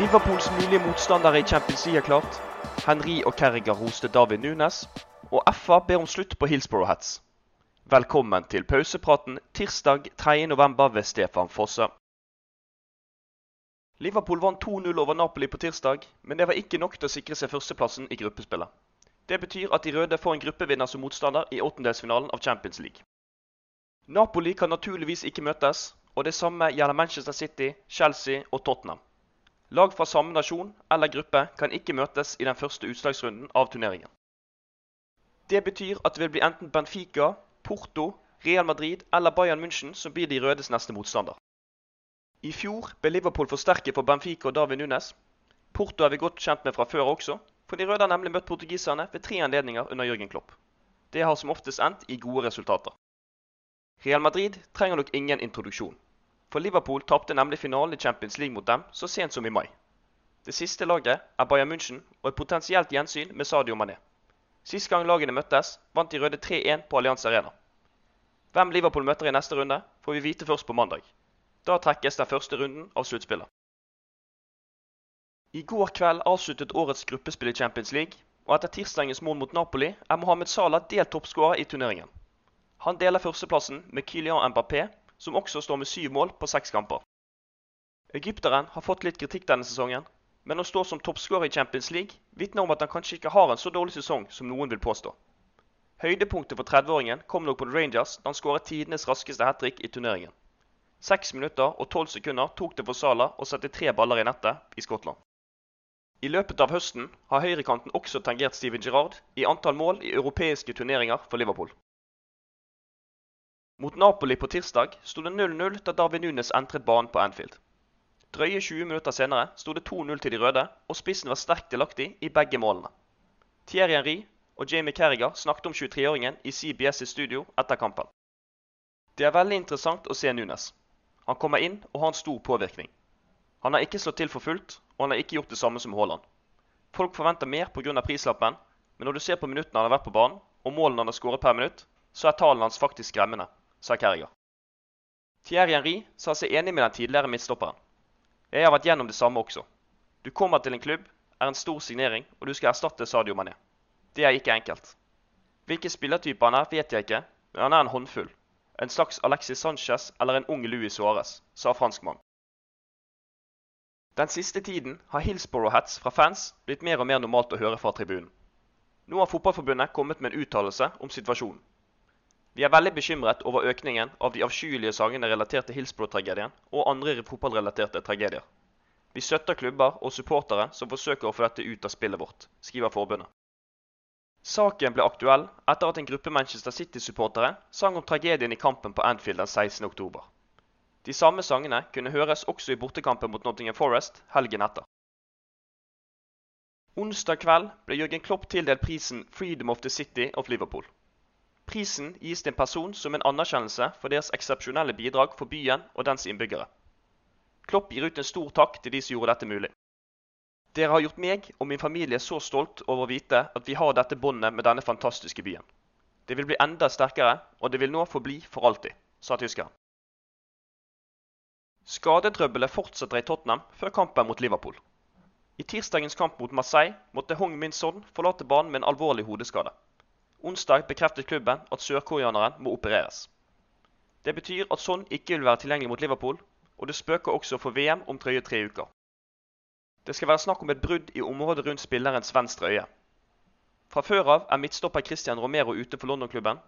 Liverpools mulige motstandere i Champions League er klart. Henry og Kerriger roste David Nunes. Og FA ber om slutt på Hillsborough Hats. Velkommen til pausepraten tirsdag 3.11. ved Stefan Fosse. Liverpool vant 2-0 over Napoli på tirsdag, men det var ikke nok til å sikre seg førsteplassen i gruppespillet. Det betyr at de røde får en gruppevinner som motstander i åttendelsfinalen av Champions League. Napoli kan naturligvis ikke møtes, og det samme gjelder Manchester City, Chelsea og Tottenham. Lag fra samme nasjon eller gruppe kan ikke møtes i den første utslagsrunden av turneringen. Det betyr at det vil bli enten Benfica, Porto, Real Madrid eller Bayern München som blir de rødes neste motstander. I fjor ble Liverpool forsterket for Benfica og David Nunes. Porto er vi godt kjent med fra før også, for de røde har nemlig møtt portugiserne ved tre anledninger under Jørgen Klopp. Det har som oftest endt i gode resultater. Real Madrid trenger nok ingen introduksjon. For Liverpool tapte nemlig finalen i Champions League mot dem så sent som i mai. Det siste laget er Bayern München og et potensielt gjensyn med Sadio Mané. Sist gang lagene møttes, vant de røde 3-1 på Allianz Arena. Hvem Liverpool møter i neste runde, får vi vite først på mandag. Da trekkes den første runden av sluttspillet. I går kveld avsluttet årets gruppespill i Champions League, og etter tirsdagens mål mot Napoli er Mohammed Salah delt toppskårer i turneringen. Han deler førsteplassen med Kylian Mbappé, som også står med syv mål på seks kamper. Egypteren har fått litt kritikk denne sesongen, men å stå som toppskårer i Champions League vitner om at han kanskje ikke har en så dårlig sesong som noen vil påstå. Høydepunktet for 30-åringen kom nok på Rangers da han skåret tidenes raskeste hat trick i turneringen. Seks minutter og tolv sekunder tok det for Salah å sette tre baller i nettet i Skottland. I løpet av høsten har høyrekanten også tangert Steven Gerrard i antall mål i europeiske turneringer for Liverpool. Mot Napoli på tirsdag sto det 0-0 da Darwin Nunes entret banen på Anfield. Drøye 20 minutter senere sto det 2-0 til de røde, og spissen var sterkt delaktig i begge målene. Thierry Henry og Jamie Carriger snakket om 23-åringen i CBS' studio etter kampen. Det er veldig interessant å se Nunes. Han kommer inn og har en stor påvirkning. Han har ikke slått til for fullt, og han har ikke gjort det samme som Haaland. Folk forventer mer pga. prislappen, men når du ser på minuttene han har vært på banen, og målene han har skåret per minutt, så er tallene hans faktisk skremmende, sa Carriger. Thierry Henry sa seg enig med den tidligere midtstopperen. Jeg har vært gjennom det samme også. Du kommer til en klubb, er en stor signering, og du skal erstatte Sadio Mané. Det er ikke enkelt. Hvilken spillertype han er, vet jeg ikke, men han er en håndfull. En slags Alexis Sanchez eller en ung Louis Suárez, sa franskmannen. Den siste tiden har Hillsborough-hats fra fans blitt mer og mer normalt å høre fra tribunen. Nå har Fotballforbundet kommet med en uttalelse om situasjonen. Vi er veldig bekymret over økningen av de avskyelige sangene relatert til Hillsborough-tragedien og andre fotballrelaterte tragedier. Vi støtter klubber og supportere som forsøker å få dette ut av spillet vårt, skriver forbundet. Saken ble aktuell etter at en gruppe Manchester City-supportere sang om tragedien i kampen på Anfield den 16. oktober. De samme sangene kunne høres også i bortekampen mot Nottingham Forest helgen etter. Onsdag kveld ble Jørgen Klopp tildelt prisen Freedom of the City of Liverpool. Prisen gis til en person som en anerkjennelse for deres eksepsjonelle bidrag for byen og dens innbyggere. Klopp gir ut en stor takk til de som gjorde dette mulig. Dere har gjort meg og min familie så stolt over å vite at vi har dette båndet med denne fantastiske byen. Det vil bli enda sterkere, og det vil nå forbli for alltid, sa tyskeren. Skadetrøbbelet fortsetter i Tottenham før kampen mot Liverpool. I tirsdagens kamp mot Marseille måtte Hong Min Son forlate banen med en alvorlig hodeskade. Onsdag bekreftet klubben at sørkoreaneren må opereres. Det betyr at Son ikke vil være tilgjengelig mot Liverpool, og det spøker også for VM om drøye tre uker. Det skal være snakk om et brudd i området rundt spillerens venstre øye. Fra før av er midtstopper Christian Romero ute for London-klubben,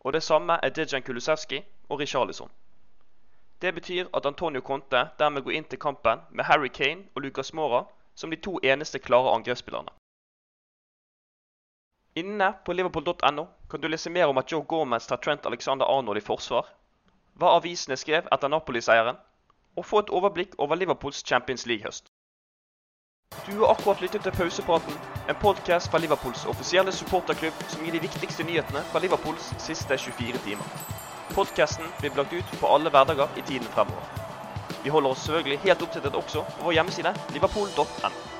og det samme er Dejan Kulusevski og Richarlison. Det betyr at Antonio Conte dermed går inn til kampen med Harry Kane og Lucas Mora som de to eneste klare angrepsspillerne. Inne på liverpool.no kan du lese mer om at Joe Gomez tar Trent Alexander Arnold i forsvar, hva avisene skrev etter Napoli-seieren, og få et overblikk over Liverpools Champions League-høst. Du har akkurat lyttet til Pausepraten, en podkast fra Liverpools offisielle supporterklubb som gir de viktigste nyhetene fra Liverpools siste 24 timer. Podkasten blir blagt ut på alle hverdager i tiden fremover. Vi holder oss selvfølgelig helt oppdatert også på vår hjemmeside liverpool.no.